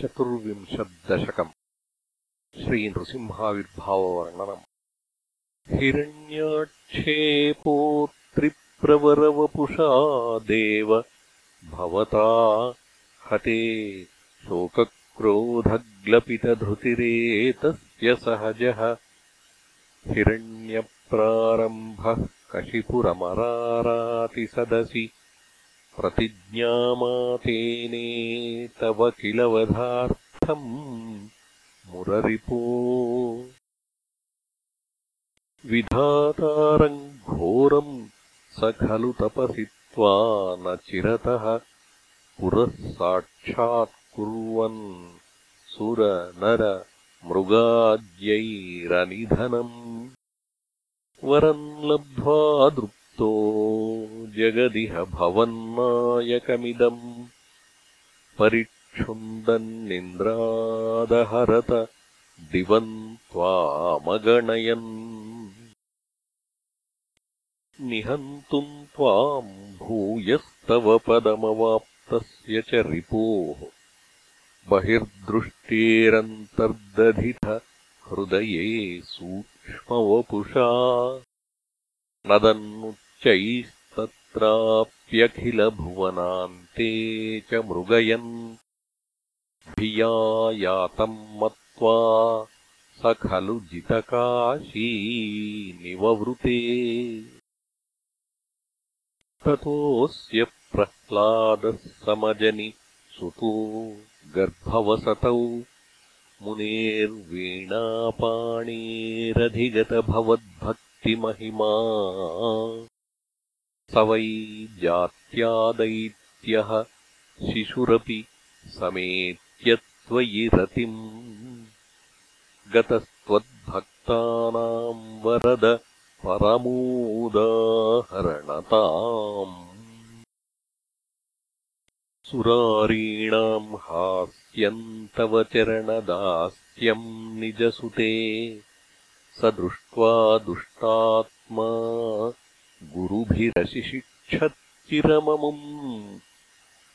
चतुर्विंशद्दशकम् श्रीनृसिंहाविर्भाववर्णनम् हिरण्याक्षेपोत्रिप्रवरवपुषा देव भवता हते शोकक्रोधग्लपितधृतिरेतस्य सहजः हिरण्यप्रारम्भः कशिपुरमरारातिसदसि प्रतिज्ञामातेने तव किल वधार्थम् मुररिपो। विधातारम् घोरम् स खलु तपसित्वा न चिरतः पुरः साक्षात्कुर्वन् सुरनरमृगाद्यैरनिधनम् वरम् लब्ध्वा दृप्तो जगदिह भवन्नायकमिदम् परिक्षुन्दन्निन्द्रादहरत दिवम् त्वामगणयन्। निहन्तुम् त्वाम् भूयस्तव पदमवाप्तस्य च रिपोः। बहिर्दृष्टेरन्तर्दधिथ हृदये सूक्ष्मवपुषा नदन्नुच्चैस्तत्राप्यखिलभुवनान्ते च मृगयन् भिया यातम् मत्वा स खलु जितकाशीनिववृते। ततोऽस्य प्रह्लादः समजनि सुतो गर्भवसतौ मुनेर्वीणापाणेरधिगतभवद्भक्तिमहिमा स वै जात्यादैत्यः शिशुरपि समेत्य त्वयि रतिम् गतस्त्वद्भक्तानाम् वरद परमोदाहरणताम्। सुरारीणाम् हास्यम् तव चरणदास्यम् निजसुते। स दृष्ट्वा दुष्टात्मा गुरुभिरशिशिक्षच्चिरममुम्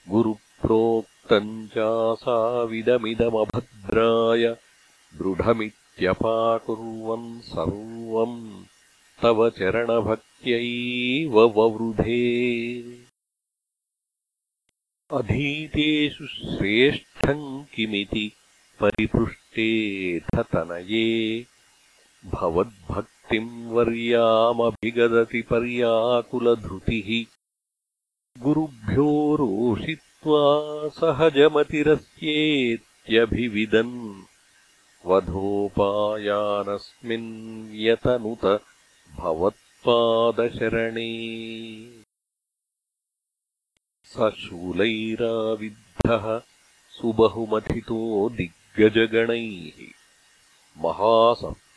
गुरुप्रोक्तम् चासाविदमिदमभद्राय दृढमित्यपाकुर्वन् सर्वम्। तव चरणभक्त्यैव ववृधे। अधीतेषु श्रेष्ठम् किमिति परिपृष्टेऽथ तनये भवद्भक्तिम् वर्यामभिगदति पर्याकुलधृतिः। गुरुभ्यो रोषित्वा सहजमतिरस्येत्यभिविदन्। वधोपायानस्मिन् व्यतनुत भवत्पादशरणे। स शूलैराविद्धः सुबहुमथितो दिग्गजगणैः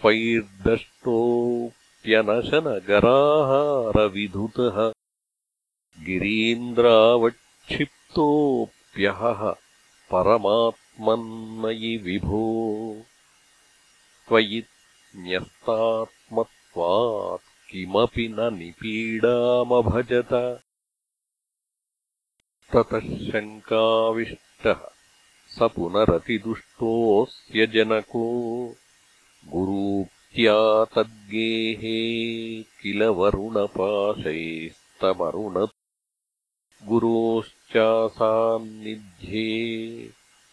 महासर्पैर्दष्टोऽप्यनशनगराहारविधुतः गिरीन्द्रावक्षिप्तोऽप्यहः परमात्मन्मयि विभो त्वयि न्यस्तात्मत्वात् किमपि न निपीडामभजत ततः शङ्काविष्टः स पुनरतिदुष्टोऽस्य जनको गुरूक्त्या तद्गेहे किल वरुणपाशैस्तमरुणत् गुरोश्चासान्निध्ये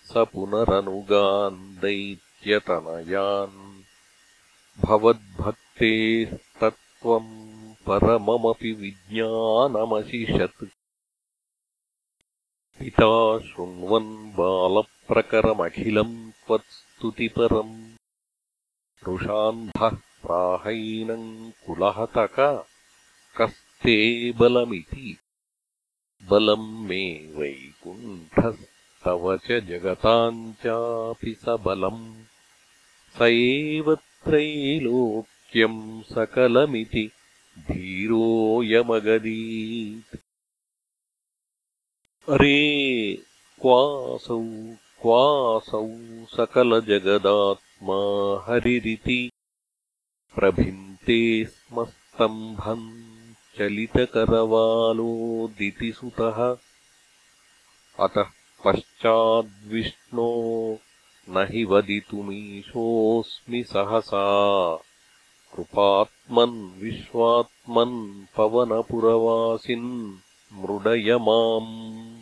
स पुनरनुगान् दैत्यतनयान् भवद्भक्तेस्तत्त्वम् परममपि विज्ञानमशिषत्। पिता शृण्वन् बालप्रकरमखिलम् त्वत्स्तुतिपरम् रुषान्धः प्राहैनम् कुलहतक। कस्ते बलमिति। बलम् मे वैकुण्ठस्तव च जगताम् चापि स बलम्। स एव त्रैलोक्यम् सकलमिति धीरोऽयमगदीत् अरे क्वासौ क्वासौ सकलजगदात्मा हरिरिति प्रभिन्ते स्म स्तम्भम् चलितकरवालोदितिसुतः अतः पश्चाद्विष्णो न हि वदितुमीशोऽस्मि सहसा। कृपात्मन् विश्वात्मन् पवनपुरवासिन् मृडय माम्